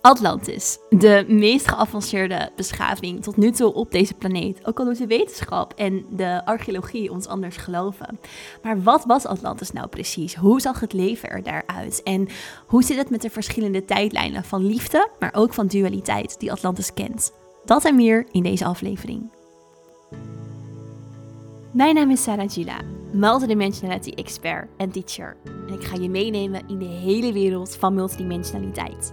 Atlantis, de meest geavanceerde beschaving tot nu toe op deze planeet. Ook al doet de wetenschap en de archeologie ons anders geloven. Maar wat was Atlantis nou precies? Hoe zag het leven er daaruit? En hoe zit het met de verschillende tijdlijnen van liefde, maar ook van dualiteit die Atlantis kent? Dat en meer in deze aflevering. Mijn naam is Sarah Gila, multidimensionality expert en teacher. En ik ga je meenemen in de hele wereld van multidimensionaliteit.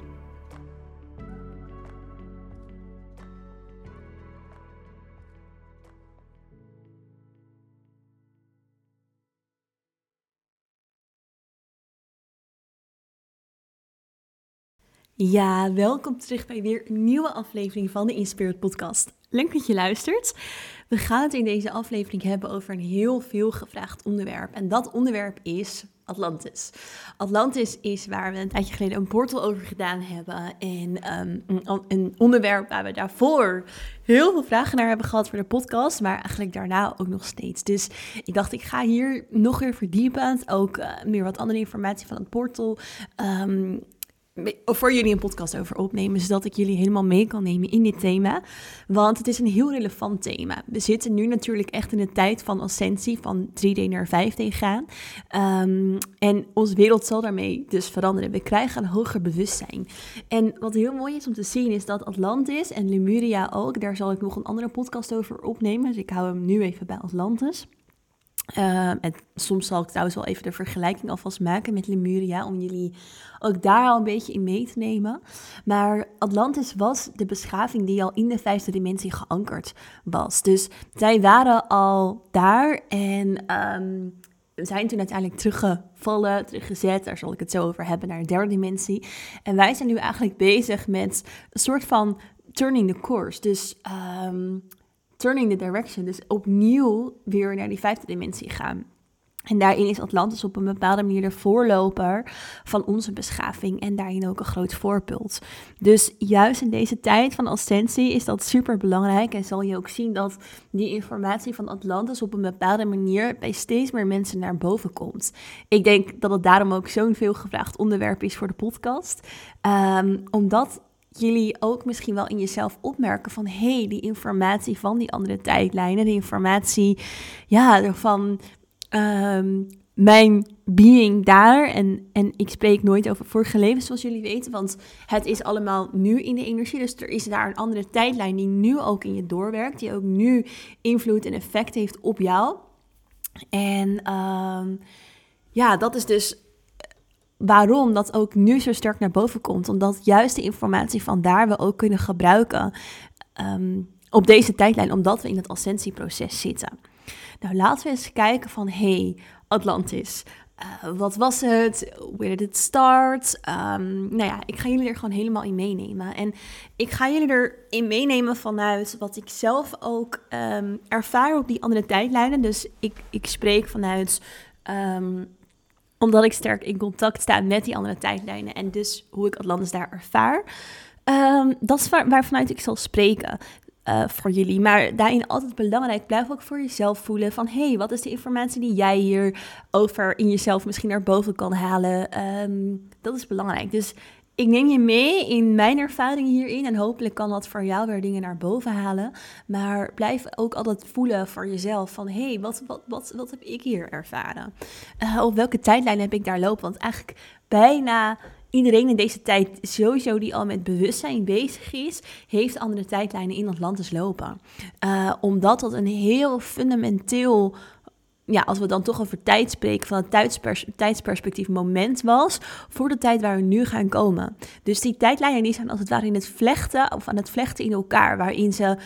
Ja, welkom terug bij weer een nieuwe aflevering van de Inspired Podcast. Leuk dat je luistert. We gaan het in deze aflevering hebben over een heel veel gevraagd onderwerp. En dat onderwerp is Atlantis. Atlantis is waar we een tijdje geleden een portal over gedaan hebben. En ehm, een onderwerp waar we daarvoor heel veel vragen naar hebben gehad voor de podcast. Maar eigenlijk daarna ook nog steeds. Dus ik dacht, ik ga hier nog weer verdiepen. Ook uh, meer wat andere informatie van het portal. Um, voor jullie een podcast over opnemen, zodat ik jullie helemaal mee kan nemen in dit thema. Want het is een heel relevant thema. We zitten nu natuurlijk echt in de tijd van ascensie, van 3D naar 5D gaan. Um, en onze wereld zal daarmee dus veranderen. We krijgen een hoger bewustzijn. En wat heel mooi is om te zien, is dat Atlantis en Lemuria ook, daar zal ik nog een andere podcast over opnemen. Dus ik hou hem nu even bij Atlantis. Uh, en soms zal ik trouwens wel even de vergelijking alvast maken met Lemuria, om jullie ook daar al een beetje in mee te nemen. Maar Atlantis was de beschaving die al in de vijfde dimensie geankerd was. Dus zij waren al daar en um, zijn toen uiteindelijk teruggevallen, teruggezet. Daar zal ik het zo over hebben naar de derde dimensie. En wij zijn nu eigenlijk bezig met een soort van turning the course. Dus um, turning the direction. Dus opnieuw weer naar die vijfde dimensie gaan. En daarin is Atlantis op een bepaalde manier de voorloper van onze beschaving en daarin ook een groot voorbeeld. Dus juist in deze tijd van ascensie is dat super belangrijk en zal je ook zien dat die informatie van Atlantis op een bepaalde manier bij steeds meer mensen naar boven komt. Ik denk dat het daarom ook zo'n veelgevraagd onderwerp is voor de podcast, um, omdat jullie ook misschien wel in jezelf opmerken van hé, hey, die informatie van die andere tijdlijnen, die informatie ja, van um, mijn being daar. En, en ik spreek nooit over vorige levens, zoals jullie weten, want het is allemaal nu in de energie. Dus er is daar een andere tijdlijn die nu ook in je doorwerkt, die ook nu invloed en effect heeft op jou. En um, ja, dat is dus waarom dat ook nu zo sterk naar boven komt. Omdat juist de informatie van daar we ook kunnen gebruiken um, op deze tijdlijn, omdat we in het ascensieproces zitten. Nou, laten we eens kijken van, hey, Atlantis. Uh, wat was het? Where did it start? Um, nou ja, ik ga jullie er gewoon helemaal in meenemen. En ik ga jullie erin meenemen vanuit wat ik zelf ook um, ervaar op die andere tijdlijnen. Dus ik, ik spreek vanuit omdat ik sterk in contact sta met die andere tijdlijnen en dus hoe ik Atlantis daar ervaar. Um, dat is waar, waarvanuit ik zal spreken. Uh, voor jullie. Maar daarin altijd belangrijk, blijf ook voor jezelf voelen van... hé, hey, wat is de informatie die jij hier over in jezelf misschien naar boven kan halen? Um, dat is belangrijk. Dus ik neem je mee in mijn ervaring hierin en hopelijk kan dat voor jou weer dingen naar boven halen. Maar blijf ook altijd voelen voor jezelf van hé, hey, wat, wat, wat, wat heb ik hier ervaren? Uh, op welke tijdlijn heb ik daar lopen? Want eigenlijk bijna iedereen in deze tijd sowieso die al met bewustzijn bezig is, heeft andere tijdlijnen in Atlantis lopen. Uh, omdat dat een heel fundamenteel ja, als we dan toch over tijd spreken, van het tijdspers tijdsperspectief moment was voor de tijd waar we nu gaan komen. Dus die tijdlijnen die zijn als het ware in het vlechten of aan het vlechten in elkaar, waarin ze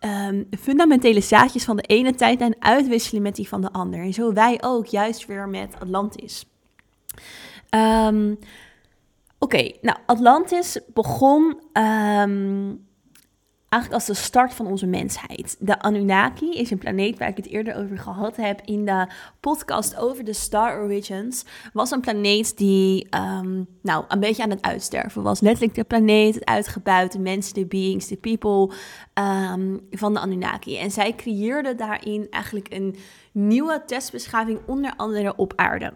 um, fundamentele zaadjes van de ene tijdlijn uitwisselen met die van de ander. En zo wij ook, juist weer met Atlantis. Um, Oké, nou Atlantis begon um, eigenlijk als de start van onze mensheid. De Anunnaki is een planeet waar ik het eerder over gehad heb in de podcast over de Star Origins. Was een planeet die ehm, nou, een beetje aan het uitsterven was. Letterlijk de planeet, het uitgebuit, de mensen, de beings, de people um, van de Anunnaki. En zij creëerden daarin eigenlijk een nieuwe testbeschaving, onder andere op aarde.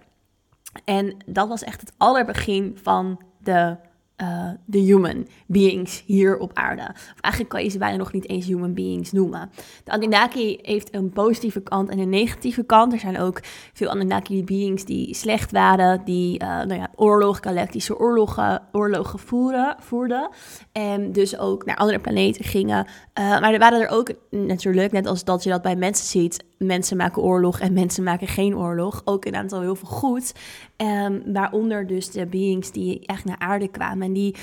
En dat was echt het allerbegin van de uh, de human beings hier op aarde. Of eigenlijk kan je ze bijna nog niet eens human beings noemen. De Anunnaki heeft een positieve kant en een negatieve kant. Er zijn ook veel Anunnaki beings die slecht waren, die uh, nou ja, oorlog, galactische oorlogen, oorlogen voeren, voerden. En dus ook naar andere planeten gingen. Uh, maar er waren er ook natuurlijk, net als dat je dat bij mensen ziet, mensen maken oorlog en mensen maken geen oorlog. Ook een aantal heel veel goed. Um, waaronder dus de beings die echt naar aarde kwamen en die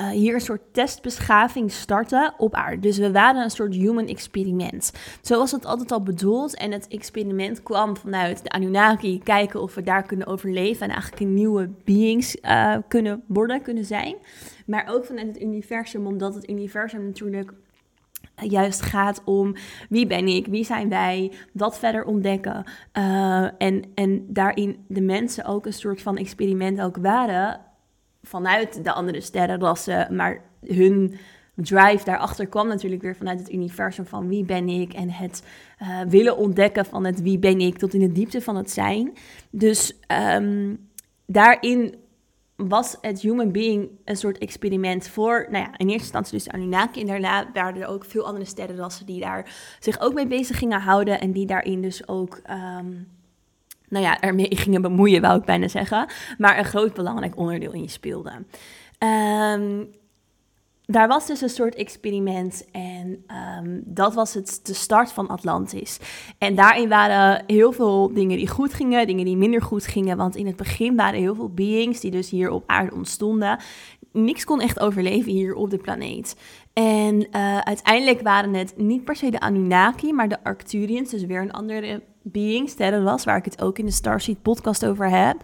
uh, hier een soort testbeschaving starten op aarde. Dus we waren een soort human experiment. Zo was het altijd al bedoeld. En het experiment kwam vanuit de Anunnaki. Kijken of we daar kunnen overleven. En eigenlijk een nieuwe beings uh, kunnen worden, kunnen zijn. Maar ook vanuit het universum. Omdat het universum natuurlijk juist gaat om wie ben ik, wie zijn wij, dat verder ontdekken. Uh, en, en daarin de mensen ook een soort van experiment ook waren vanuit de andere sterrenrassen, maar hun drive daarachter kwam natuurlijk weer vanuit het universum van wie ben ik en het uh, willen ontdekken van het wie ben ik tot in de diepte van het zijn. Dus um, daarin was het human being een soort experiment voor, nou ja, in eerste instantie dus de Anunnaki. En daarna waren er ook veel andere sterrenrassen die daar zich ook mee bezig gingen houden. En die daarin dus ook, um, nou ja, ermee gingen bemoeien, wou ik bijna zeggen. Maar een groot belangrijk onderdeel in je speelde. Um, daar was dus een soort experiment en um, dat was het, de start van Atlantis. En daarin waren heel veel dingen die goed gingen, dingen die minder goed gingen. Want in het begin waren heel veel beings die dus hier op aarde ontstonden. Niks kon echt overleven hier op de planeet. En uh, uiteindelijk waren het niet per se de Anunnaki, maar de Arcturians, dus weer een andere being, was, waar ik het ook in de Starseed podcast over heb.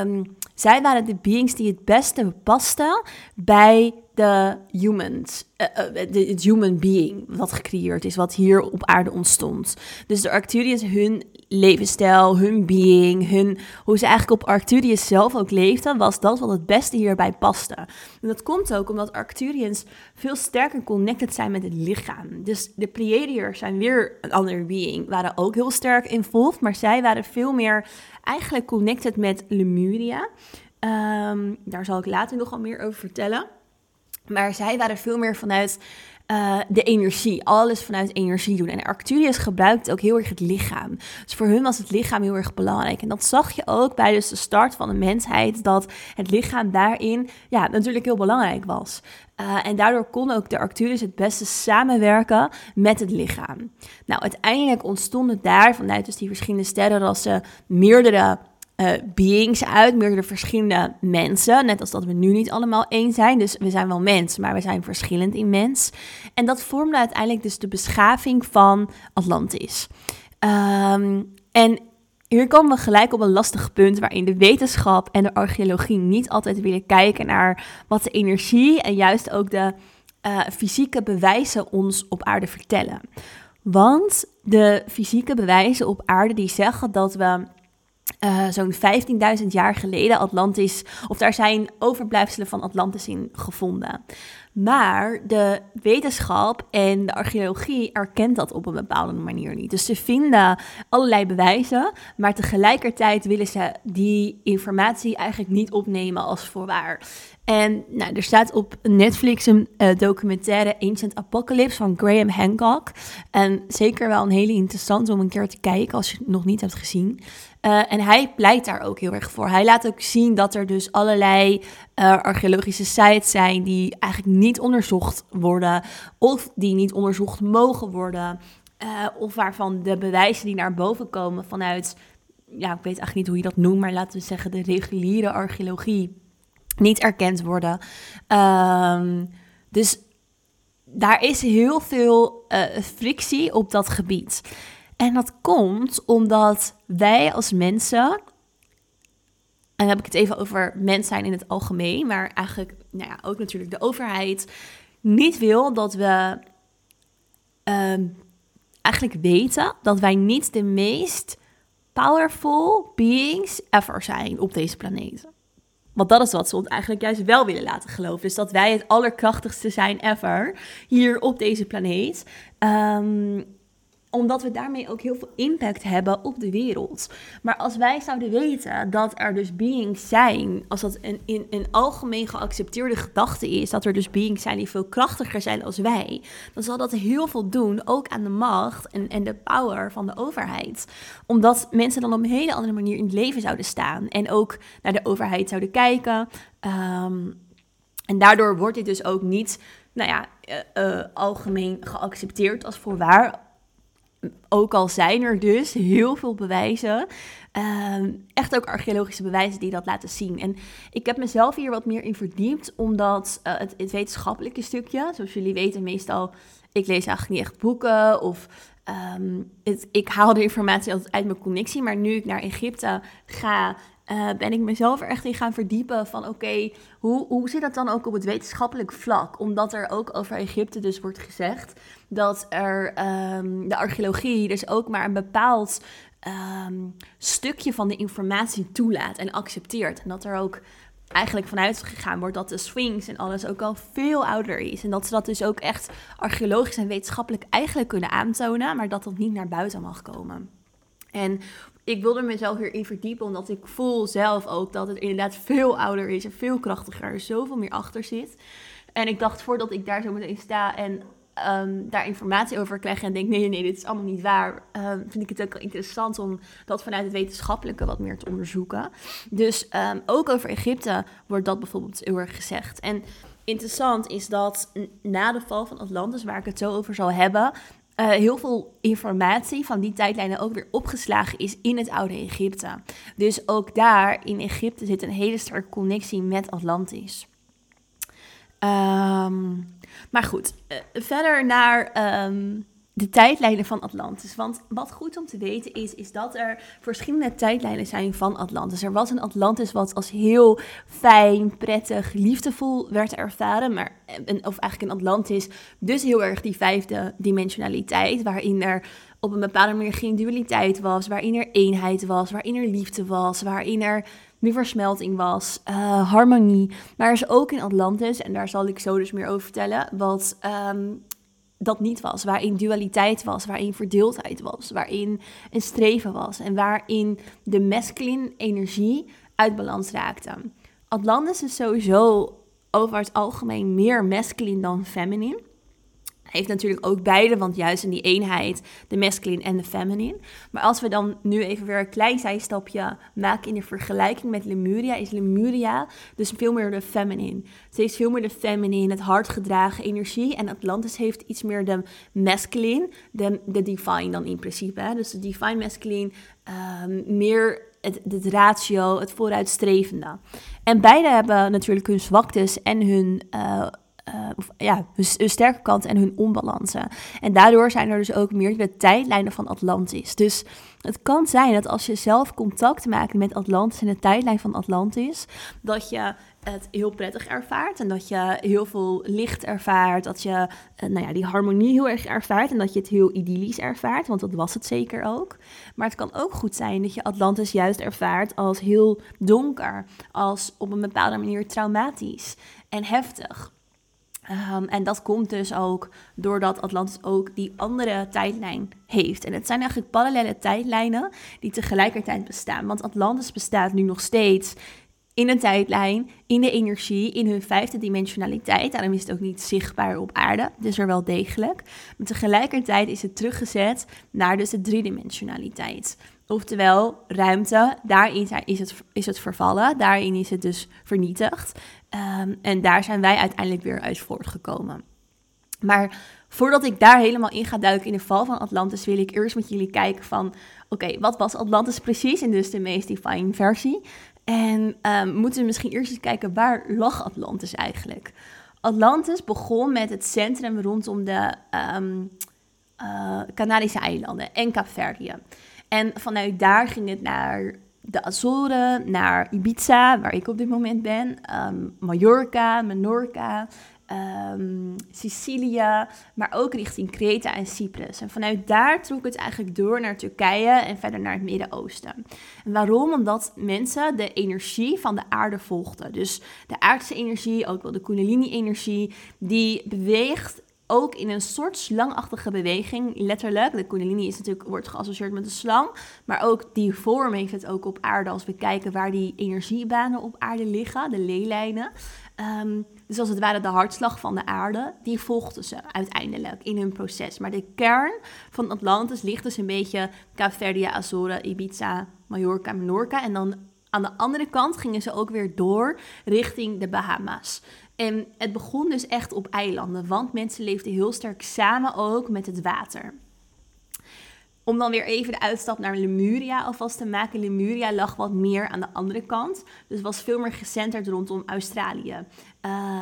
Um, zij waren de beings die het beste pasten bij de humans, uh, uh, het human being wat gecreëerd is, wat hier op aarde ontstond. Dus de Arcturians, hun levensstijl, hun being, hun, hoe ze eigenlijk op Arcturius zelf ook leefden, was dat wat het beste hierbij paste. En dat komt ook omdat Arcturians veel sterker connected zijn met het lichaam. Dus de Pleiadiërs zijn weer een andere being, waren ook heel sterk involved, maar zij waren veel meer eigenlijk connected met Lemuria. Um, daar zal ik later nog wel meer over vertellen. Maar zij waren veel meer vanuit uh, de energie. Alles vanuit energie doen. En Arcturius gebruikt ook heel erg het lichaam. Dus voor hun was het lichaam heel erg belangrijk. En dat zag je ook bij dus de start van de mensheid. Dat het lichaam daarin ja, natuurlijk heel belangrijk was. Uh, en daardoor kon ook de Arcturus het beste samenwerken met het lichaam. Nou, uiteindelijk ontstonden daar vanuit dus die verschillende sterrenrassen meerdere uh, beings uit, meerdere verschillende mensen. Net als dat we nu niet allemaal één zijn. Dus we zijn wel mens, maar we zijn verschillend in mens. En dat vormde uiteindelijk dus de beschaving van Atlantis. Um, en hier komen we gelijk op een lastig punt waarin de wetenschap en de archeologie niet altijd willen kijken naar wat de energie en juist ook de uh, fysieke bewijzen ons op aarde vertellen. Want de fysieke bewijzen op aarde die zeggen dat we uh, zo'n 15.000 jaar geleden Atlantis, of daar zijn overblijfselen van Atlantis in gevonden. Maar de wetenschap en de archeologie erkent dat op een bepaalde manier niet. Dus ze vinden allerlei bewijzen, maar tegelijkertijd willen ze die informatie eigenlijk niet opnemen als voorwaar. En nou, er staat op Netflix een uh, documentaire Ancient Apocalypse van Graham Hancock. En zeker wel een hele interessante om een keer te kijken als je het nog niet hebt gezien. Uh, en hij pleit daar ook heel erg voor. Hij laat ook zien dat er dus allerlei uh, archeologische sites zijn die eigenlijk niet onderzocht worden, of die niet onderzocht mogen worden, uh, of waarvan de bewijzen die naar boven komen vanuit, ja, ik weet eigenlijk niet hoe je dat noemt, maar laten we zeggen de reguliere archeologie niet erkend worden. Um, dus daar is heel veel frictie op dat gebied. En dat komt omdat wij als mensen, en dan heb ik het even over mens zijn in het algemeen, maar eigenlijk nou ja, ook natuurlijk de overheid, niet wil dat we ehm, eigenlijk weten dat wij niet de meest powerful beings ever zijn op deze planeet. Want dat is wat ze ons eigenlijk juist wel willen laten geloven. Dus dat wij het allerkrachtigste zijn ever hier op deze planeet. Um, omdat we daarmee ook heel veel impact hebben op de wereld. Maar als wij zouden weten dat er dus beings zijn, als dat een, in een algemeen geaccepteerde gedachte is, dat er dus beings zijn die veel krachtiger zijn als wij, dan zal dat heel veel doen, ook aan de macht en, en de power van de overheid. Omdat mensen dan op een hele andere manier in het leven zouden staan en ook naar de overheid zouden kijken. Ehm, en daardoor wordt dit dus ook niet, nou ja, uh, uh, algemeen geaccepteerd als voorwaar ook al zijn er dus heel veel bewijzen, ehm, echt ook archeologische bewijzen die dat laten zien. En ik heb mezelf hier wat meer in verdiept, omdat uh, het, het, wetenschappelijke stukje, zoals jullie weten, meestal, ik lees eigenlijk niet echt boeken of het, ik haal de informatie altijd uit mijn connectie, maar nu ik naar Egypte ga, uh, ben ik mezelf er echt in gaan verdiepen van oké, hoe, hoe zit dat dan ook op het wetenschappelijk vlak? Omdat er ook over Egypte dus wordt gezegd dat er um, de archeologie dus ook maar een bepaald um, stukje van de informatie toelaat en accepteert. En dat er ook eigenlijk vanuit gegaan wordt dat de Sphinx en alles ook al veel ouder is. En dat ze dat dus ook echt archeologisch en wetenschappelijk eigenlijk kunnen aantonen, maar dat dat niet naar buiten mag komen. En ik wilde mezelf hierin verdiepen, omdat ik voel zelf ook dat het inderdaad veel ouder is en veel krachtiger, zoveel meer achter zit. En ik dacht, voordat ik daar zo meteen sta en um, daar informatie over krijg en denk, nee, nee, dit is allemaal niet waar, um, vind ik het ook interessant om dat vanuit het wetenschappelijke wat meer te onderzoeken. Dus um, ook over Egypte wordt dat bijvoorbeeld heel erg gezegd. En interessant is dat na de val van Atlantis, waar ik het zo over zal hebben, uh, heel veel informatie van die tijdlijnen ook weer opgeslagen is in het oude Egypte. Dus ook daar in Egypte zit een hele sterke connectie met Atlantis. Um, maar goed, uh, verder naar um, de tijdlijnen van Atlantis. Want wat goed om te weten is, is dat er verschillende tijdlijnen zijn van Atlantis. Er was een Atlantis wat als heel fijn, prettig, liefdevol werd ervaren. Maar, een, of eigenlijk een Atlantis, dus heel erg die vijfde dimensionaliteit, waarin er op een bepaalde manier geen dualiteit was, waarin er eenheid was, waarin er liefde was, waarin er meer versmelting was, uh, harmonie. Maar er is ook in Atlantis, en daar zal ik zo dus meer over vertellen, wat um, dat niet was. Waarin dualiteit was, waarin verdeeldheid was, waarin een streven was en waarin de masculine energie uit balans raakte. Atlantis is sowieso over het algemeen meer masculine dan feminine. Heeft natuurlijk ook beide, want juist in die eenheid, de masculine en de feminine. Maar als we dan nu even weer een klein zijstapje maken in de vergelijking met Lemuria, is Lemuria dus veel meer de feminine. Ze heeft veel meer de feminine, het hardgedragen energie. En Atlantis heeft iets meer de masculine, de, de divine dan in principe. Hè? Dus de divine masculine, um, meer het, het, ratio, het vooruitstrevende. En beide hebben natuurlijk hun zwaktes en hun uh, of, ja, hun, sterke kant en hun onbalansen. En daardoor zijn er dus ook meer de tijdlijnen van Atlantis. Dus het kan zijn dat als je zelf contact maakt met Atlantis en de tijdlijn van Atlantis, dat je het heel prettig ervaart en dat je heel veel licht ervaart, dat je uh, nou ja, die harmonie heel erg ervaart en dat je het heel idyllisch ervaart, want dat was het zeker ook. Maar het kan ook goed zijn dat je Atlantis juist ervaart als heel donker, als op een bepaalde manier traumatisch en heftig. Um, en dat komt dus ook doordat Atlantis ook die andere tijdlijn heeft. En het zijn eigenlijk parallele tijdlijnen die tegelijkertijd bestaan. Want Atlantis bestaat nu nog steeds in een tijdlijn, in de energie, in hun vijfde dimensionaliteit. Daarom is het ook niet zichtbaar op aarde, dus er wel degelijk. Maar tegelijkertijd is het teruggezet naar dus de driedimensionaliteit. Oftewel, ruimte, daarin is het, is het vervallen, daarin is het dus vernietigd. Um, en daar zijn wij uiteindelijk weer uit voortgekomen. Maar voordat ik daar helemaal in ga duiken in de val van Atlantis, wil ik eerst met jullie kijken van, oké, wat was Atlantis precies in dus de meest define versie? En um, moeten we misschien eerst eens kijken, waar lag Atlantis eigenlijk? Atlantis begon met het centrum rondom de um, uh, Canarische eilanden en Kaapverdië. En vanuit daar ging het naar de Azoren, naar Ibiza, waar ik op dit moment ben, um, Mallorca, Menorca, um, Sicilië, maar ook richting Kreta en Cyprus. En vanuit daar trok het eigenlijk door naar Turkije en verder naar het Midden-Oosten. En waarom? Omdat mensen de energie van de aarde volgden. Dus de aardse energie, ook wel de Kundalini-energie, die beweegt ook in een soort slangachtige beweging, letterlijk. De kundalini is natuurlijk, wordt geassocieerd met de slang, maar ook die vorm heeft het ook op aarde als we kijken waar die energiebanen op aarde liggen, de leelijnen. Um, dus als het ware de hartslag van de aarde, die volgden ze uiteindelijk in hun proces. Maar de kern van Atlantis ligt dus een beetje Caverdia, Azora, Ibiza, Mallorca, Menorca. En dan aan de andere kant gingen ze ook weer door richting de Bahama's. En het begon dus echt op eilanden, want mensen leefden heel sterk samen ook met het water. Om dan weer even de uitstap naar Lemuria alvast te maken. Lemuria lag wat meer aan de andere kant. Dus was veel meer gecenterd rondom Australië,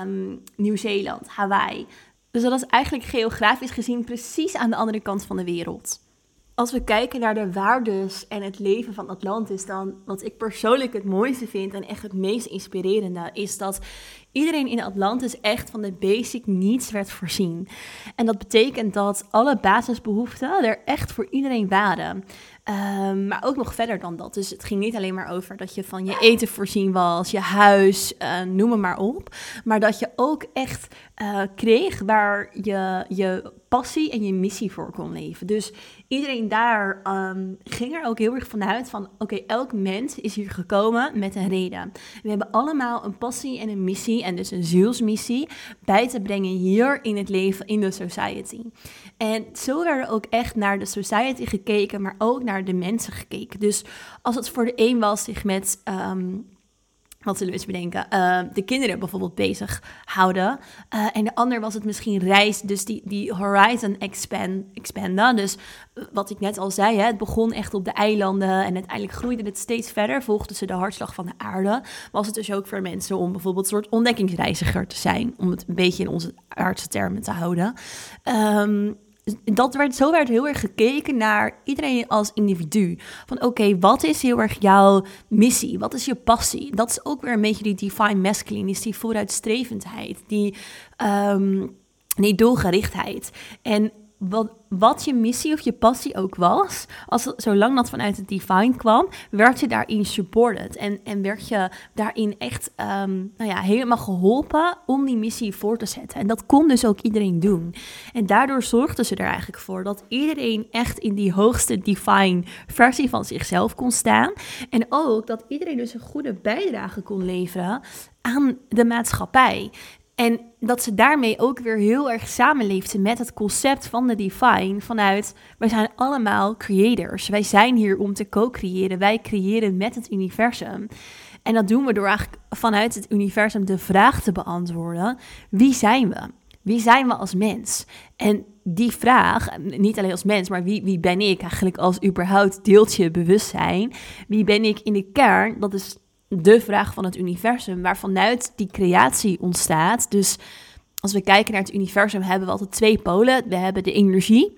um, Nieuw-Zeeland, Hawaii. Dus dat was eigenlijk geografisch gezien precies aan de andere kant van de wereld. Als we kijken naar de waardes en het leven van Atlantis, dan wat ik persoonlijk het mooiste vind en echt het meest inspirerende, is dat iedereen in Atlantis echt van de basic needs werd voorzien. En dat betekent dat alle basisbehoeften er echt voor iedereen waren. Ehm, maar ook nog verder dan dat. Dus het ging niet alleen maar over dat je van je eten voorzien was, je huis, uh, noem het maar op. Maar dat je ook echt uh, kreeg waar je je passie en je missie voor kon leven. Dus iedereen daar um, ging er ook heel erg vanuit van... oké, elk mens is hier gekomen met een reden. We hebben allemaal een passie en een missie... en dus een zielsmissie bij te brengen hier in het leven, in de society. En zo werd er ook echt naar de society gekeken... maar ook naar de mensen gekeken. Dus als het voor de een was zich met... Um, wat zullen we eens bedenken? Uh, de kinderen bijvoorbeeld bezig houden. Uh, en de ander was het misschien reis, dus die, die horizon expand, expanden. Dus uh, wat ik net al zei, hè, het begon echt op de eilanden en uiteindelijk groeide het steeds verder. Volgden ze de hartslag van de aarde. Was het dus ook voor mensen om bijvoorbeeld een soort ontdekkingsreiziger te zijn. Om het een beetje in onze aardse termen te houden. Um, dat werd, zo werd heel erg gekeken naar iedereen als individu. Van oké, wat is heel erg jouw missie? Wat is je passie? Dat is ook weer een beetje die divine masculine, is die vooruitstrevendheid, die, um, die doelgerichtheid. En wat, wat je missie of je passie ook was, als, zolang dat vanuit het divine kwam, werd je daarin supported. En, en werd je daarin echt um, nou ja, helemaal geholpen om die missie voor te zetten. En dat kon dus ook iedereen doen. En daardoor zorgden ze er eigenlijk voor dat iedereen echt in die hoogste divine versie van zichzelf kon staan. En ook dat iedereen dus een goede bijdrage kon leveren aan de maatschappij. En dat ze daarmee ook weer heel erg samenleefden met het concept van de divine. Vanuit, wij zijn allemaal creators. Wij zijn hier om te co-creëren. Wij creëren met het universum. En dat doen we door eigenlijk vanuit het universum de vraag te beantwoorden: wie zijn we? Wie zijn we als mens? En die vraag, niet alleen als mens, maar wie, wie ben ik eigenlijk als überhaupt deeltje bewustzijn? Wie ben ik in de kern? Dat is de vraag van het universum, waarvanuit die creatie ontstaat. Dus als we kijken naar het universum, hebben we altijd twee polen. We hebben de energie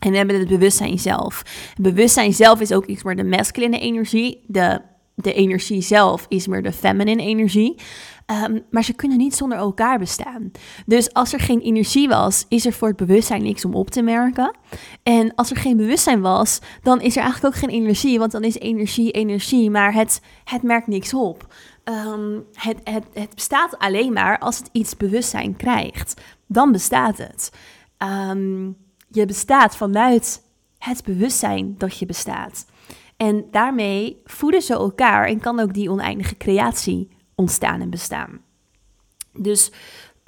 en we hebben het bewustzijn zelf. Het bewustzijn zelf is ook iets meer de masculine energie. De, de energie zelf is meer de feminine energie. Um, maar ze kunnen niet zonder elkaar bestaan. Dus als er geen energie was, is er voor het bewustzijn niks om op te merken. En als er geen bewustzijn was, dan is er eigenlijk ook geen energie. Want dan is energie energie, maar het, het merkt niks op. Um, het, het, het bestaat alleen maar als het iets bewustzijn krijgt. Dan bestaat het. Um, je bestaat vanuit het bewustzijn dat je bestaat. En daarmee voeden ze elkaar en kan ook die oneindige creatie ontstaan en bestaan. Dus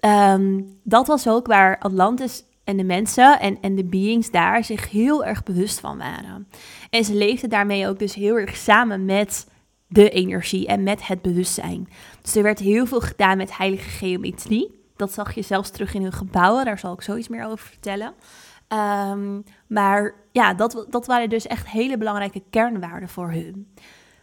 um, dat was ook waar Atlantis en de mensen en, en de beings daar zich heel erg bewust van waren. En ze leefden daarmee ook dus heel erg samen met de energie en met het bewustzijn. Dus er werd heel veel gedaan met heilige geometrie. Dat zag je zelfs terug in hun gebouwen, daar zal ik zoiets meer over vertellen. Um, maar ja, dat, dat waren dus echt hele belangrijke kernwaarden voor hun.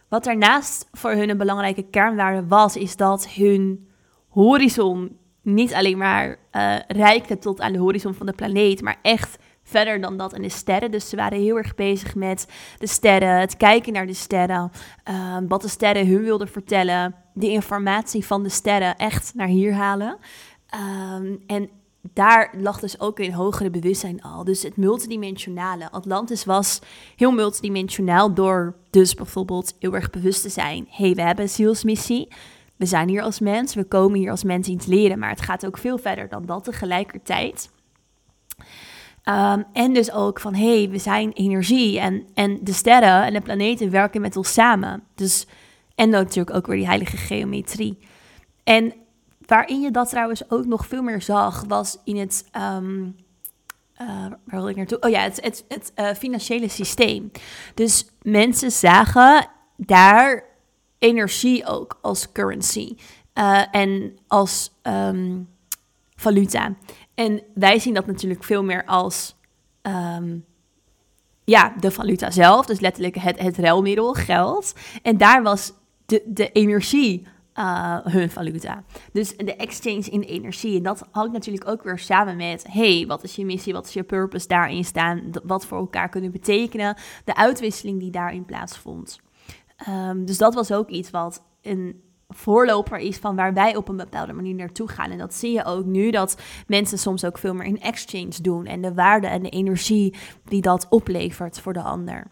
Wat daarnaast voor hun een belangrijke kernwaarde was, is dat hun horizon niet alleen maar uh, reikte tot aan de horizon van de planeet, maar echt verder dan dat en de sterren. Dus ze waren heel erg bezig met de sterren, het kijken naar de sterren, uh, wat de sterren hun wilden vertellen, de informatie van de sterren echt naar hier halen. Ehm, en daar lag dus ook een hogere bewustzijn al. Dus het multidimensionale. Atlantis was heel multidimensionaal door dus bijvoorbeeld heel erg bewust te zijn. hey, we hebben een zielsmissie. We zijn hier als mens, we komen hier als mens iets leren, maar het gaat ook veel verder dan dat tegelijkertijd. Ehm, en dus ook van, hey, we zijn energie en, en de sterren en de planeten werken met ons samen. Dus, en natuurlijk ook weer die heilige geometrie. En waarin je dat trouwens ook nog veel meer zag, was in het, um, waar wil ik naartoe? Oh ja, het, het, het uh, financiële systeem. Dus mensen zagen daar energie ook als currency uh, en als um, valuta. En wij zien dat natuurlijk veel meer als um, ja, de valuta zelf, dus letterlijk het, het ruilmiddel, geld. En daar was de, de energie uh, hun valuta. Dus de exchange in energie. En dat hangt natuurlijk ook weer samen met: hey, wat is je missie? Wat is je purpose daarin staan? Wat voor elkaar kunnen betekenen? De uitwisseling die daarin plaatsvond. Um, dus dat was ook iets wat een voorloper is van waar wij op een bepaalde manier naartoe gaan. En dat zie je ook nu, dat mensen soms ook veel meer in exchange doen. En de waarde en de energie die dat oplevert voor de ander.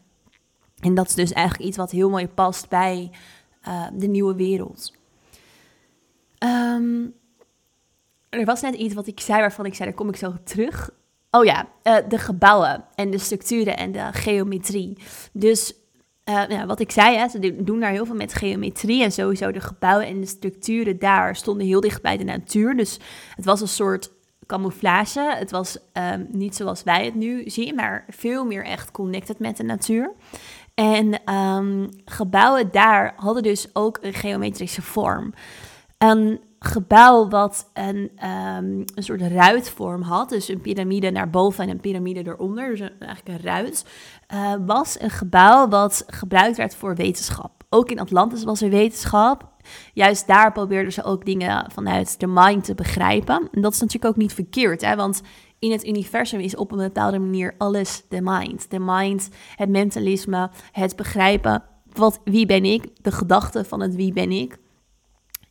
En dat is dus eigenlijk iets wat heel mooi past bij uh, de nieuwe wereld. Um, er was net iets wat ik zei waarvan ik zei, daar kom ik zo terug. Oh ja, uh, de gebouwen en de structuren en de geometrie. Dus ja, wat ik zei, hè, ze doen daar heel veel met geometrie en sowieso de gebouwen en de structuren daar stonden heel dicht bij de natuur. Dus het was een soort camouflage. Het was um, niet zoals wij het nu zien, maar veel meer echt connected met de natuur. En um, gebouwen daar hadden dus ook een geometrische vorm. Een gebouw wat een, um, een soort ruitvorm had, dus een piramide naar boven en een piramide eronder, dus eigenlijk een ruit, uh, was een gebouw wat gebruikt werd voor wetenschap. Ook in Atlantis was er wetenschap. Juist daar probeerden ze ook dingen vanuit de mind te begrijpen. En dat is natuurlijk ook niet verkeerd, hè? want in het universum is op een bepaalde manier alles de mind. De mind, het mentalisme, het begrijpen. Wat, wie ben ik? De gedachte van het wie ben ik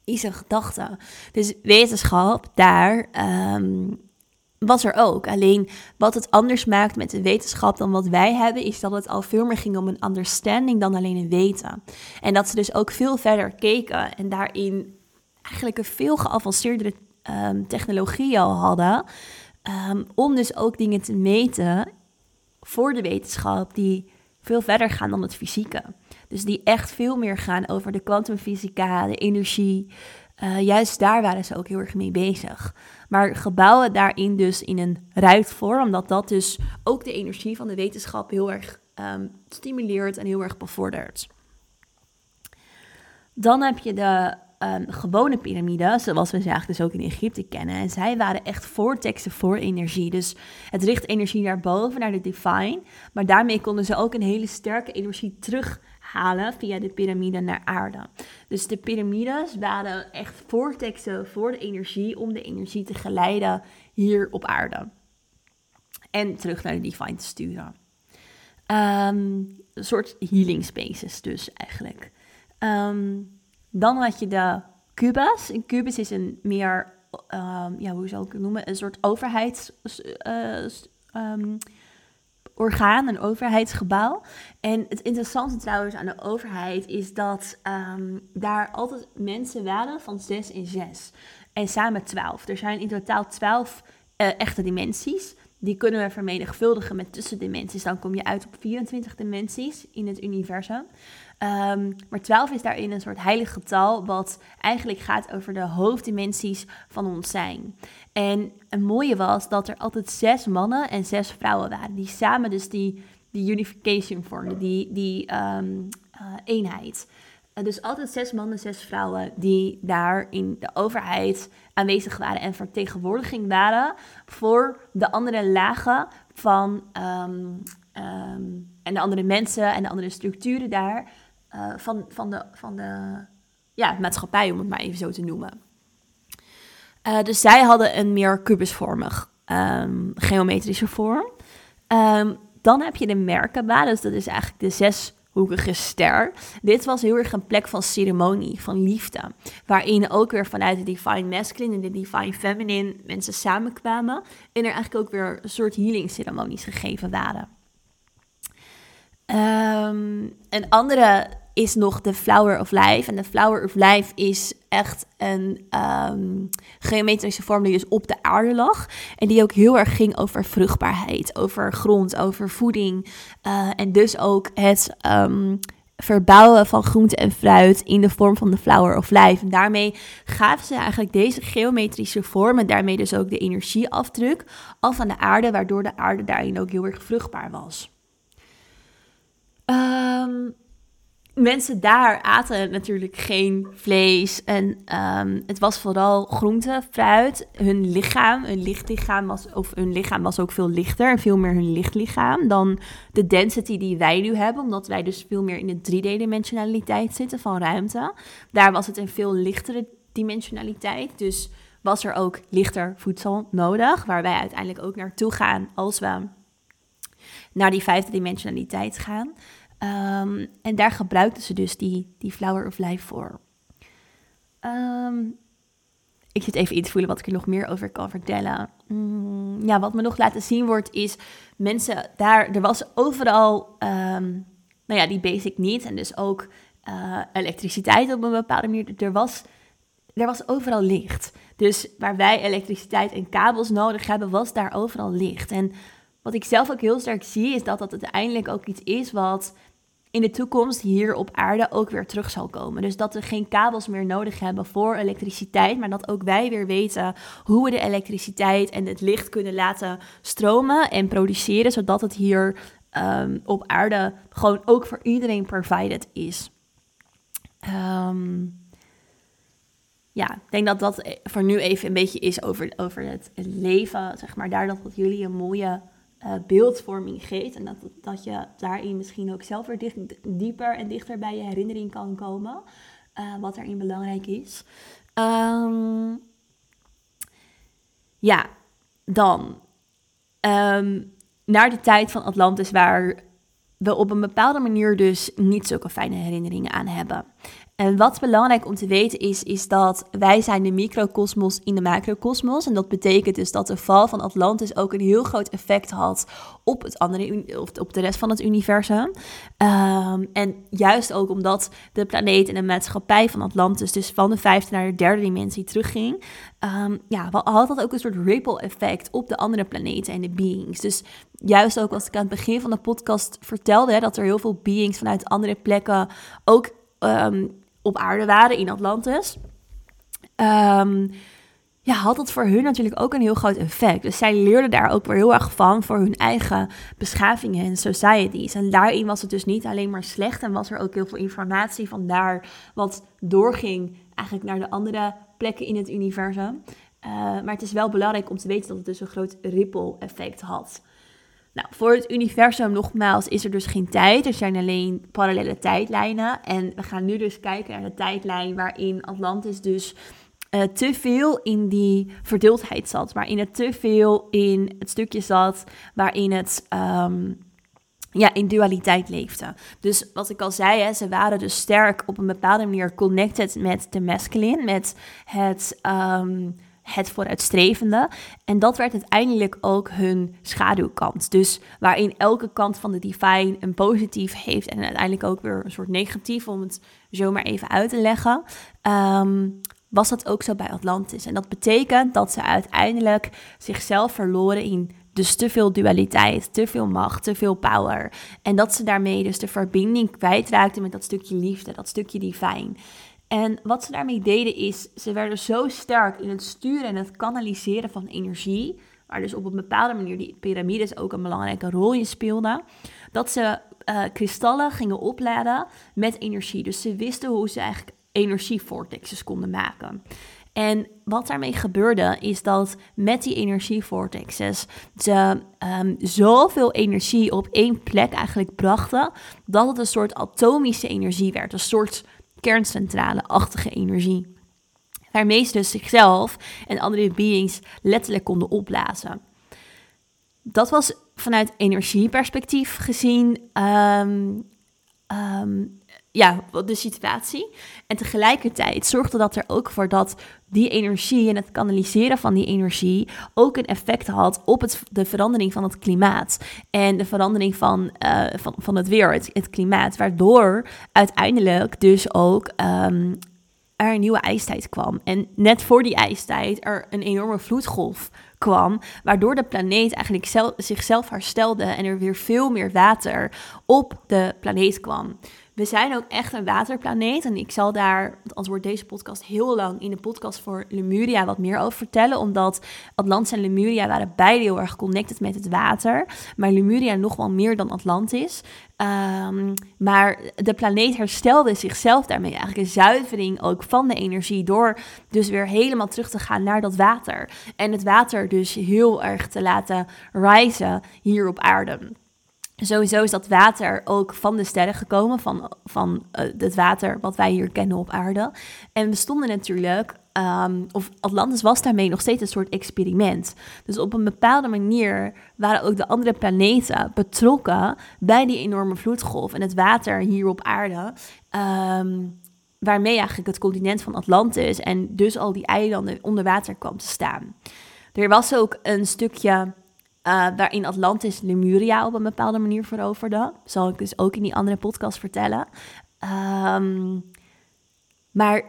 is een gedachte. Dus wetenschap, daar um, was er ook. Alleen wat het anders maakt met de wetenschap dan wat wij hebben, is dat het al veel meer ging om een understanding dan alleen een weten. En dat ze dus ook veel verder keken en daarin eigenlijk een veel geavanceerdere um, technologie al hadden. Um, om dus ook dingen te meten voor de wetenschap die veel verder gaan dan het fysieke. Dus die echt veel meer gaan over de kwantumfysica, de energie. Uh, juist daar waren ze ook heel erg mee bezig. Maar gebouwen daarin dus in een ruitvorm, omdat dat dus ook de energie van de wetenschap heel erg um, stimuleert en heel erg bevordert. Dan heb je de um, gewone piramide, zoals we ze eigenlijk dus ook in Egypte kennen. En zij waren echt vortexen voor energie. Dus het richt energie naar boven, naar de divine. Maar daarmee konden ze ook een hele sterke energie terughalen via de piramide naar aarde. Dus de piramides waren echt vortexen voor de energie om de energie te geleiden hier op aarde. En terug naar de divine te sturen. Um, een soort healing spaces dus eigenlijk. Um, dan had je de Cubas. Een Cubus is een meer, um, ja, hoe zou ik het noemen? Een soort overheidsorgaan, uh, um, een overheidsgebouw. En het interessante trouwens aan de overheid is dat um, daar altijd mensen waren van 6 en 6. En samen 12. Er zijn in totaal 12 uh, echte dimensies. Die kunnen we vermenigvuldigen met tussendimensies. Dan kom je uit op 24 dimensies in het universum. Um, maar 12 is daarin een soort heilig getal, wat eigenlijk gaat over de hoofddimensies van ons zijn. En het mooie was dat er altijd zes mannen en zes vrouwen waren, die samen dus die, die unification vormden, die, die um, uh, eenheid. Dus altijd zes mannen, zes vrouwen die daar in de overheid aanwezig waren en vertegenwoordiging waren voor de andere lagen van um, en de andere mensen en de andere structuren daar uh, van, van, de, van de ja, maatschappij, om het maar even zo te noemen. Uh, dus zij hadden een meer kubusvormig um, geometrische vorm. Um, dan heb je de Merkaba, dus dat is eigenlijk de zes hoekige ster. Dit was heel erg een plek van ceremonie, van liefde. Waarin ook weer vanuit de Divine Masculine en de Divine Feminine mensen samenkwamen. En er eigenlijk ook weer een soort healing ceremonies gegeven waren. Um, een andere is nog de Flower of Life. En de Flower of Life is echt een um, geometrische vorm die dus op de aarde lag. En die ook heel erg ging over vruchtbaarheid, over grond, over voeding. Uh, en dus ook het um, verbouwen van groente en fruit in de vorm van de Flower of Life. En daarmee gaven ze eigenlijk deze geometrische vorm en daarmee dus ook de energieafdruk af aan de aarde, waardoor de aarde daarin ook heel erg vruchtbaar was. Um, mensen daar aten natuurlijk geen vlees. En um, het was vooral groente, fruit. Hun lichaam, hun lichtlichaam was, of hun lichaam was ook veel lichter en veel meer hun lichtlichaam dan de density die wij nu hebben. Omdat wij dus veel meer in de 3D-dimensionaliteit zitten van ruimte. Daar was het een veel lichtere dimensionaliteit. Dus was er ook lichter voedsel nodig. Waar wij uiteindelijk ook naartoe gaan als we naar die vijfde dimensionaliteit gaan. Um, en daar gebruikten ze dus die, die Flower of Life voor. Um, ik zit even in te voelen wat ik er nog meer over kan vertellen. Mm, ja, wat me nog laten zien wordt is mensen daar. Er was overal, um, nou ja, die basic needs en dus ook uh, elektriciteit op een bepaalde manier. Er was, er was overal licht. Dus waar wij elektriciteit en kabels nodig hebben, was daar overal licht. En wat ik zelf ook heel sterk zie, is dat dat uiteindelijk ook iets is wat in de toekomst hier op aarde ook weer terug zal komen. Dus dat we geen kabels meer nodig hebben voor elektriciteit, maar dat ook wij weer weten hoe we de elektriciteit en het licht kunnen laten stromen en produceren, zodat het hier um, op aarde gewoon ook voor iedereen provided is. Um, ja, ik denk dat dat voor nu even een beetje is over, over het, leven, zeg maar. Daar dat jullie een mooie uh, beeldvorming geeft. En dat, dat je daarin misschien ook zelf weer dieper en dichter bij je herinnering kan komen. Uh, wat daarin belangrijk is. Um, ja, dan. Um, naar de tijd van Atlantis, waar we op een bepaalde manier dus niet zulke fijne herinneringen aan hebben. En wat belangrijk om te weten is, is dat wij zijn de microcosmos in de macrocosmos. En dat betekent dus dat de val van Atlantis ook een heel groot effect had op, het andere, of op de rest van het universum. Um, en juist ook omdat de planeet en de maatschappij van Atlantis dus van de vijfde naar de derde dimensie terugging. Um, ja, had dat ook een soort ripple effect op de andere planeten en de beings. Dus juist ook als ik aan het begin van de podcast vertelde, hè, dat er heel veel beings vanuit andere plekken ook um, op aarde waren in Atlantis. Um, ja, had dat voor hun natuurlijk ook een heel groot effect. Dus zij leerden daar ook weer heel erg van voor hun eigen beschavingen en societies. En daarin was het dus niet alleen maar slecht en was er ook heel veel informatie van daar wat doorging eigenlijk naar de andere plekken in het universum. Uh, maar het is wel belangrijk om te weten dat het dus een groot ripple effect had. Nou, voor het universum nogmaals is er dus geen tijd. Er zijn alleen parallele tijdlijnen. En we gaan nu dus kijken naar de tijdlijn waarin Atlantis dus uh, te veel in die verdeeldheid zat. Waarin het te veel in het stukje zat waarin het um, ja, in dualiteit leefde. Dus wat ik al zei, hè, ze waren dus sterk op een bepaalde manier connected met de masculine, met het... Um, het vooruitstrevende. En dat werd uiteindelijk ook hun schaduwkant. Dus waarin elke kant van de divine een positief heeft en uiteindelijk ook weer een soort negatief, om het zo maar even uit te leggen. Um, was dat ook zo bij Atlantis. En dat betekent dat ze uiteindelijk zichzelf verloren in dus te veel dualiteit, te veel macht, te veel power. En dat ze daarmee dus de verbinding kwijtraakten met dat stukje liefde, dat stukje divine. En wat ze daarmee deden is, ze werden zo sterk in het sturen en het kanaliseren van energie, waar dus op een bepaalde manier die piramides ook een belangrijke rol in speelden, dat ze uh, kristallen gingen opladen met energie. Dus ze wisten hoe ze eigenlijk energievortexes konden maken. En wat daarmee gebeurde is dat met die energievortexes ze um, zoveel energie op één plek eigenlijk brachten, dat het een soort atomische energie werd, een soort kerncentrale-achtige energie. Waarmee ze dus zichzelf en andere beings letterlijk konden opblazen. Dat was vanuit energieperspectief gezien um, ehm, ja, de situatie. En tegelijkertijd zorgde dat er ook voor dat die energie en het kanaliseren van die energie ook een effect had op het, de verandering van het klimaat. En de verandering van, uh, van, van het weer, het, het, klimaat. Waardoor uiteindelijk dus ook um, er een nieuwe ijstijd kwam. En net voor die ijstijd er een enorme vloedgolf kwam, waardoor de planeet eigenlijk zelf, zichzelf herstelde en er weer veel meer water op de planeet kwam. We zijn ook echt een waterplaneet. En ik zal daar, anders wordt deze podcast heel lang, in de podcast voor Lemuria wat meer over vertellen. Omdat Atlantis en Lemuria waren beide heel erg connected met het water. Maar Lemuria nog wel meer dan Atlantis. Um, maar de planeet herstelde zichzelf daarmee. Eigenlijk een zuivering ook van de energie. Door dus weer helemaal terug te gaan naar dat water. En het water dus heel erg te laten rijzen hier op aarde. Sowieso is dat water ook van de sterren gekomen, van, van uh, het water wat wij hier kennen op aarde. En we stonden natuurlijk, um, of Atlantis was daarmee nog steeds een soort experiment. Dus op een bepaalde manier waren ook de andere planeten betrokken bij die enorme vloedgolf en het water hier op aarde. Um, waarmee eigenlijk het continent van Atlantis en dus al die eilanden onder water kwam te staan. Er was ook een stukje uh, waarin Atlantis Lemuria op een bepaalde manier veroverde. Zal ik dus ook in die andere podcast vertellen. Um, maar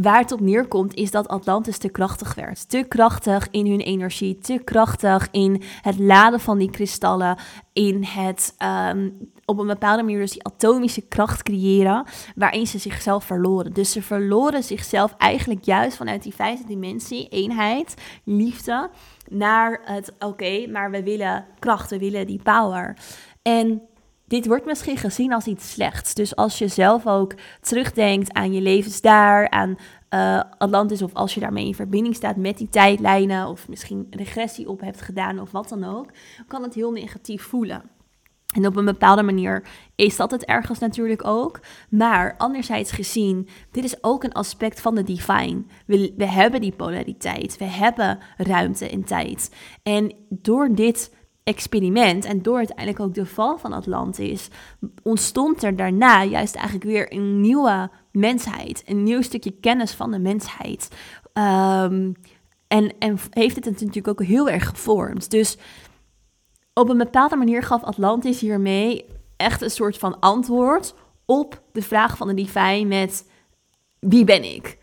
waar het op neerkomt is dat Atlantis te krachtig werd. Te krachtig in hun energie, te krachtig in het laden van die kristallen, in het um, op een bepaalde manier dus die atomische kracht creëren, waarin ze zichzelf verloren. Dus ze verloren zichzelf eigenlijk juist vanuit die vijfde dimensie, eenheid, liefde, naar het oké, maar we willen kracht, we willen die power. En dit wordt misschien gezien als iets slechts. Dus als je zelf ook terugdenkt aan je levens daar, aan uh, Atlantis, of als je daarmee in verbinding staat met die tijdlijnen, of misschien regressie op hebt gedaan of wat dan ook, kan het heel negatief voelen. En op een bepaalde manier is dat het ergens natuurlijk ook. Maar anderzijds gezien, dit is ook een aspect van de divine. We, we hebben die polariteit. We hebben ruimte en tijd. En door dit experiment en door uiteindelijk ook de val van Atlantis, ontstond er daarna juist eigenlijk weer een nieuwe mensheid. Een nieuw stukje kennis van de mensheid. Um, en, en heeft het natuurlijk ook heel erg gevormd. Dus op een bepaalde manier gaf Atlantis hiermee echt een soort van antwoord op de vraag van de divine met wie ben ik?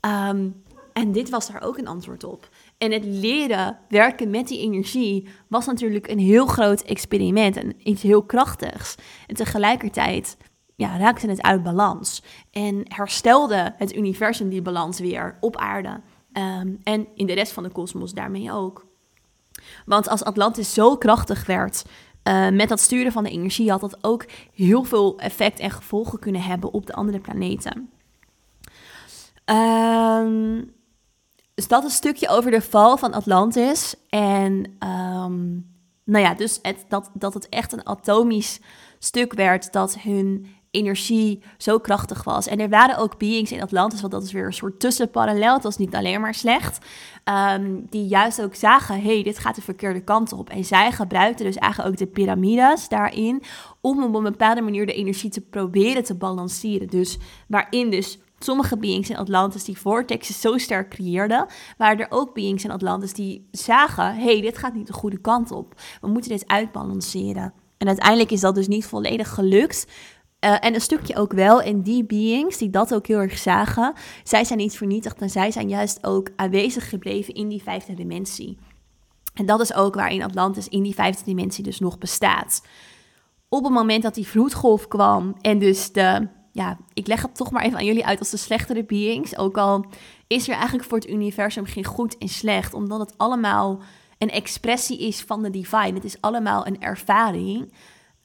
Um, en dit was daar ook een antwoord op. En het leren werken met die energie was natuurlijk een heel groot experiment en iets heel krachtigs. En tegelijkertijd ja, raakte het uit balans en herstelde het universum die balans weer op aarde. Um, en in de rest van de kosmos daarmee ook. Want als Atlantis zo krachtig werd uh, met dat sturen van de energie, had dat ook heel veel effect en gevolgen kunnen hebben op de andere planeten. Um, dus dat een stukje over de val van Atlantis. En um, nou ja, dus het, dat, dat het echt een atomisch stuk werd, dat hun energie zo krachtig was. En er waren ook beings in Atlantis, want dat is weer een soort tussenparallel. Het was niet alleen maar slecht. Um, die juist ook zagen, hey, dit gaat de verkeerde kant op. En zij gebruikten dus eigenlijk ook de piramides daarin... om op een bepaalde manier de energie te proberen te balanceren. Dus waarin dus sommige beings in Atlantis die vortexen zo sterk creëerden, waren er ook beings in Atlantis die zagen, hey, dit gaat niet de goede kant op. We moeten dit uitbalanceren. En uiteindelijk is dat dus niet volledig gelukt. Uh, en een stukje ook wel. En die beings die dat ook heel erg zagen, zij zijn niet vernietigd en zij zijn juist ook aanwezig gebleven in die vijfde dimensie. En dat is ook waarin Atlantis in die vijfde dimensie dus nog bestaat. Op het moment dat die vloedgolf kwam en dus de, ja, ik leg het toch maar even aan jullie uit als de slechtere beings. Ook al is er eigenlijk voor het universum geen goed en slecht, omdat het allemaal een expressie is van de divine. Het is allemaal een ervaring.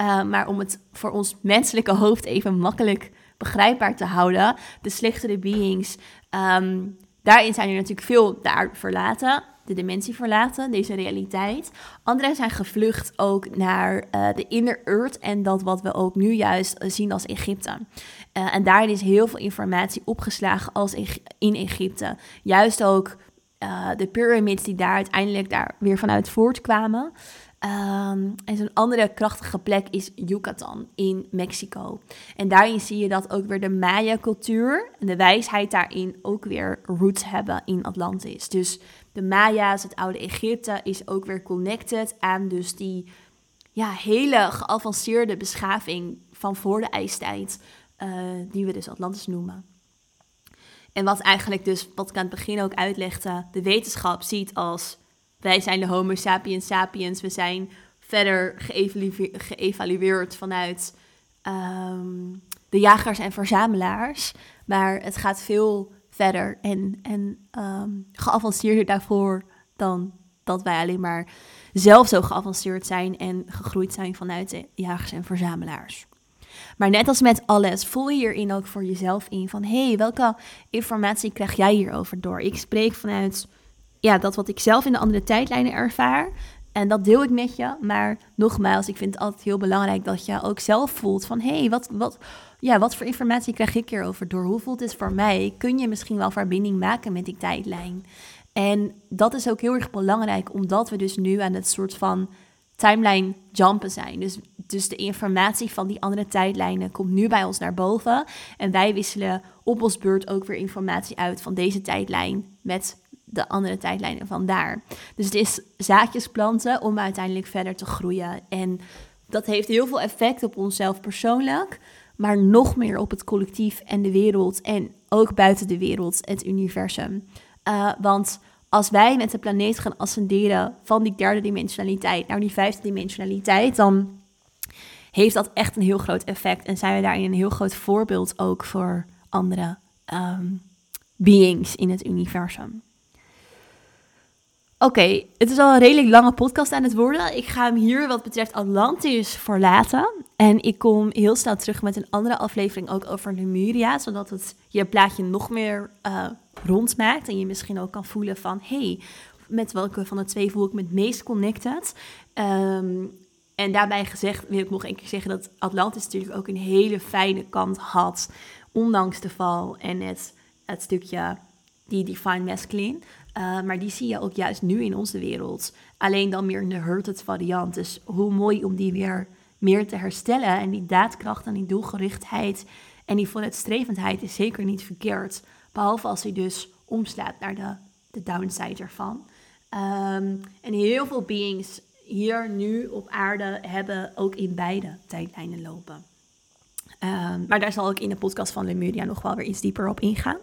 Uh, maar om het voor ons menselijke hoofd even makkelijk begrijpbaar te houden, de slechtere beings, um, daarin zijn er natuurlijk veel daar verlaten, de dimensie verlaten, deze realiteit. Anderen zijn gevlucht ook naar uh, de inner earth en dat wat we ook nu juist uh, zien als Egypte. Uh, en daarin is heel veel informatie opgeslagen als in Egypte. Juist ook de pyramids die daar uiteindelijk daar weer vanuit voortkwamen. Ehm, en zo'n andere krachtige plek is Yucatan in Mexico. En daarin zie je dat ook weer de Maya-cultuur en de wijsheid daarin ook weer roots hebben in Atlantis. Dus de Maya's, het oude Egypte, is ook weer connected aan dus die ja, hele geavanceerde beschaving van voor de ijstijd, uh, die we dus Atlantis noemen. En wat eigenlijk dus, wat ik aan het begin ook uitlegde, de wetenschap ziet als wij zijn de Homo sapiens sapiens, we zijn verder geëvalueerd vanuit ehm, de jagers en verzamelaars, maar het gaat veel verder en, en um, geavanceerder daarvoor dan dat wij alleen maar zelf zo geavanceerd zijn en gegroeid zijn vanuit de jagers en verzamelaars. Maar net als met alles, voel je hierin ook voor jezelf in van hé, hey, welke informatie krijg jij hierover door? Ik spreek vanuit ja, dat wat ik zelf in de andere tijdlijnen ervaar. En dat deel ik met je. Maar nogmaals, ik vind het altijd heel belangrijk dat je ook zelf voelt van hé, hey, wat, wat, ja, wat voor informatie krijg ik hierover door? Hoe voelt het voor mij? Kun je misschien wel verbinding maken met die tijdlijn? En dat is ook heel erg belangrijk, omdat we dus nu aan het soort van timeline jumpen zijn. Dus, dus de informatie van die andere tijdlijnen komt nu bij ons naar boven. En wij wisselen op ons beurt ook weer informatie uit van deze tijdlijn met de andere tijdlijnen van daar. Dus het is zaadjes planten om uiteindelijk verder te groeien. En dat heeft heel veel effect op onszelf persoonlijk, maar nog meer op het collectief en de wereld en ook buiten de wereld, het universum. Uh, want als wij met de planeet gaan ascenderen van die derde dimensionaliteit naar die vijfde dimensionaliteit, dan heeft dat echt een heel groot effect. En zijn we daarin een heel groot voorbeeld ook voor andere um, beings in het universum. Oké, het is al een redelijk lange podcast aan het worden. Ik ga hem hier wat betreft Atlantis verlaten. En ik kom heel snel terug met een andere aflevering ook over Lemuria. Zodat het je plaatje nog meer uh, rond maakt. En je misschien ook kan voelen van... hey, met welke van de twee voel ik me het meest connected? Um, en daarbij gezegd wil ik nog een keer zeggen dat Atlantis natuurlijk ook een hele fijne kant had. Ondanks de val en het, het stukje die Divine Masculine. Uh, maar die zie je ook juist nu in onze wereld. Alleen dan meer in de hurted variant. Dus hoe mooi om die weer meer te herstellen. En die daadkracht en die doelgerichtheid en die vooruitstrevendheid is zeker niet verkeerd. Behalve als hij dus omslaat naar de, de downside ervan. Um, en heel veel beings hier nu op aarde hebben ook in beide tijdlijnen lopen. Um, maar daar zal ik in de podcast van Lemuria nog wel weer iets dieper op ingaan.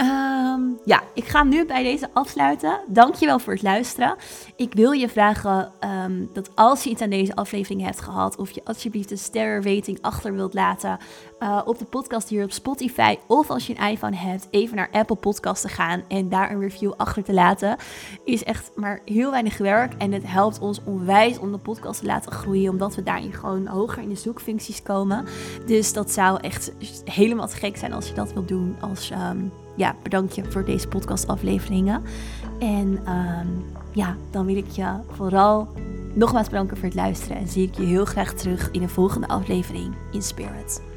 Ehm, ja, ik ga nu bij deze afsluiten. Dankjewel voor het luisteren. Ik wil je vragen ehm, dat als je iets aan deze aflevering hebt gehad, of je alsjeblieft een sterrenrating achter wilt laten uh, op de podcast hier op Spotify, of als je een iPhone hebt, even naar Apple Podcasts te gaan en daar een review achter te laten, is echt maar heel weinig werk en het helpt ons onwijs om de podcast te laten groeien, omdat we daarin gewoon hoger in de zoekfuncties komen. Dus dat zou echt helemaal te gek zijn als je dat wilt doen als um, ja, bedank je voor deze podcastafleveringen. En ehm, ja, dan wil ik je vooral nogmaals bedanken voor het luisteren. En zie ik je heel graag terug in de volgende aflevering in Spirit.